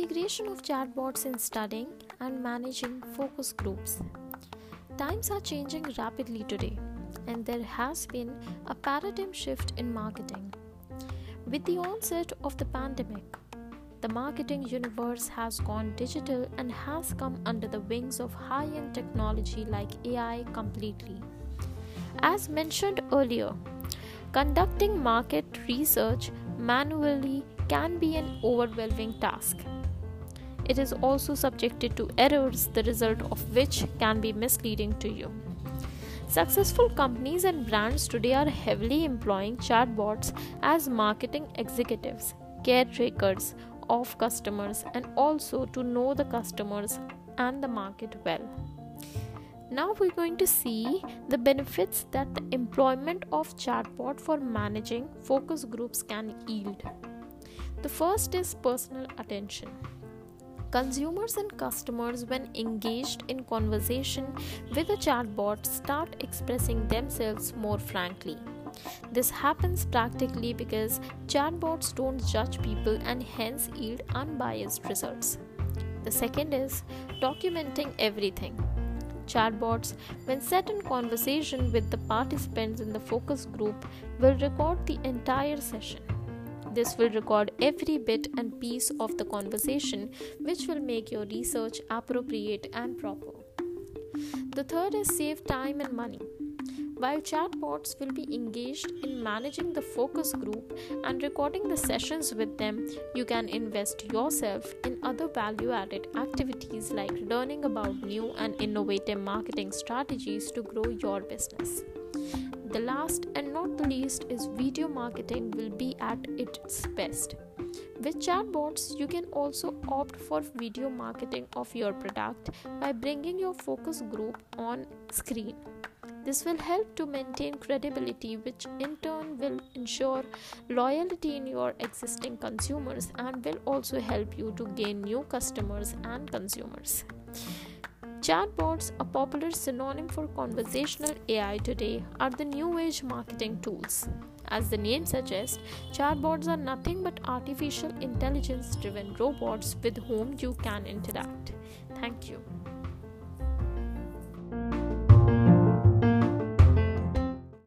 integration of chatbots in studying and managing focus groups. Times are changing rapidly today, and there has been a paradigm shift in marketing. With the onset of the pandemic, the marketing universe has gone digital and has come under the wings of high end technology like AI completely. As mentioned earlier, conducting market research manually can be an overwhelming task. It is also subjected to errors, the result of which can be misleading to you. Successful companies and brands today are heavily employing chatbots as marketing executives, caretakers of customers, and also to know the customers and the market well. Now we're going to see the benefits that the employment of chatbot for managing focus groups can yield. The first is personal attention. Consumers and customers, when engaged in conversation with a chatbot, start expressing themselves more frankly. This happens practically because chatbots don't judge people and hence yield unbiased results. The second is documenting everything. Chatbots, when set in conversation with the participants in the focus group, will record the entire session. This will record every bit and piece of the conversation, which will make your research appropriate and proper. The third is save time and money. While chatbots will be engaged in managing the focus group and recording the sessions with them, you can invest yourself in other value added activities like learning about new and innovative marketing strategies to grow your business. The last and not the least is video marketing will be at its best. With chatbots, you can also opt for video marketing of your product by bringing your focus group on screen. This will help to maintain credibility, which in turn will ensure loyalty in your existing consumers and will also help you to gain new customers and consumers. Chatbots, a popular synonym for conversational AI today, are the new age marketing tools. As the name suggests, chatbots are nothing but artificial intelligence driven robots with whom you can interact. Thank you.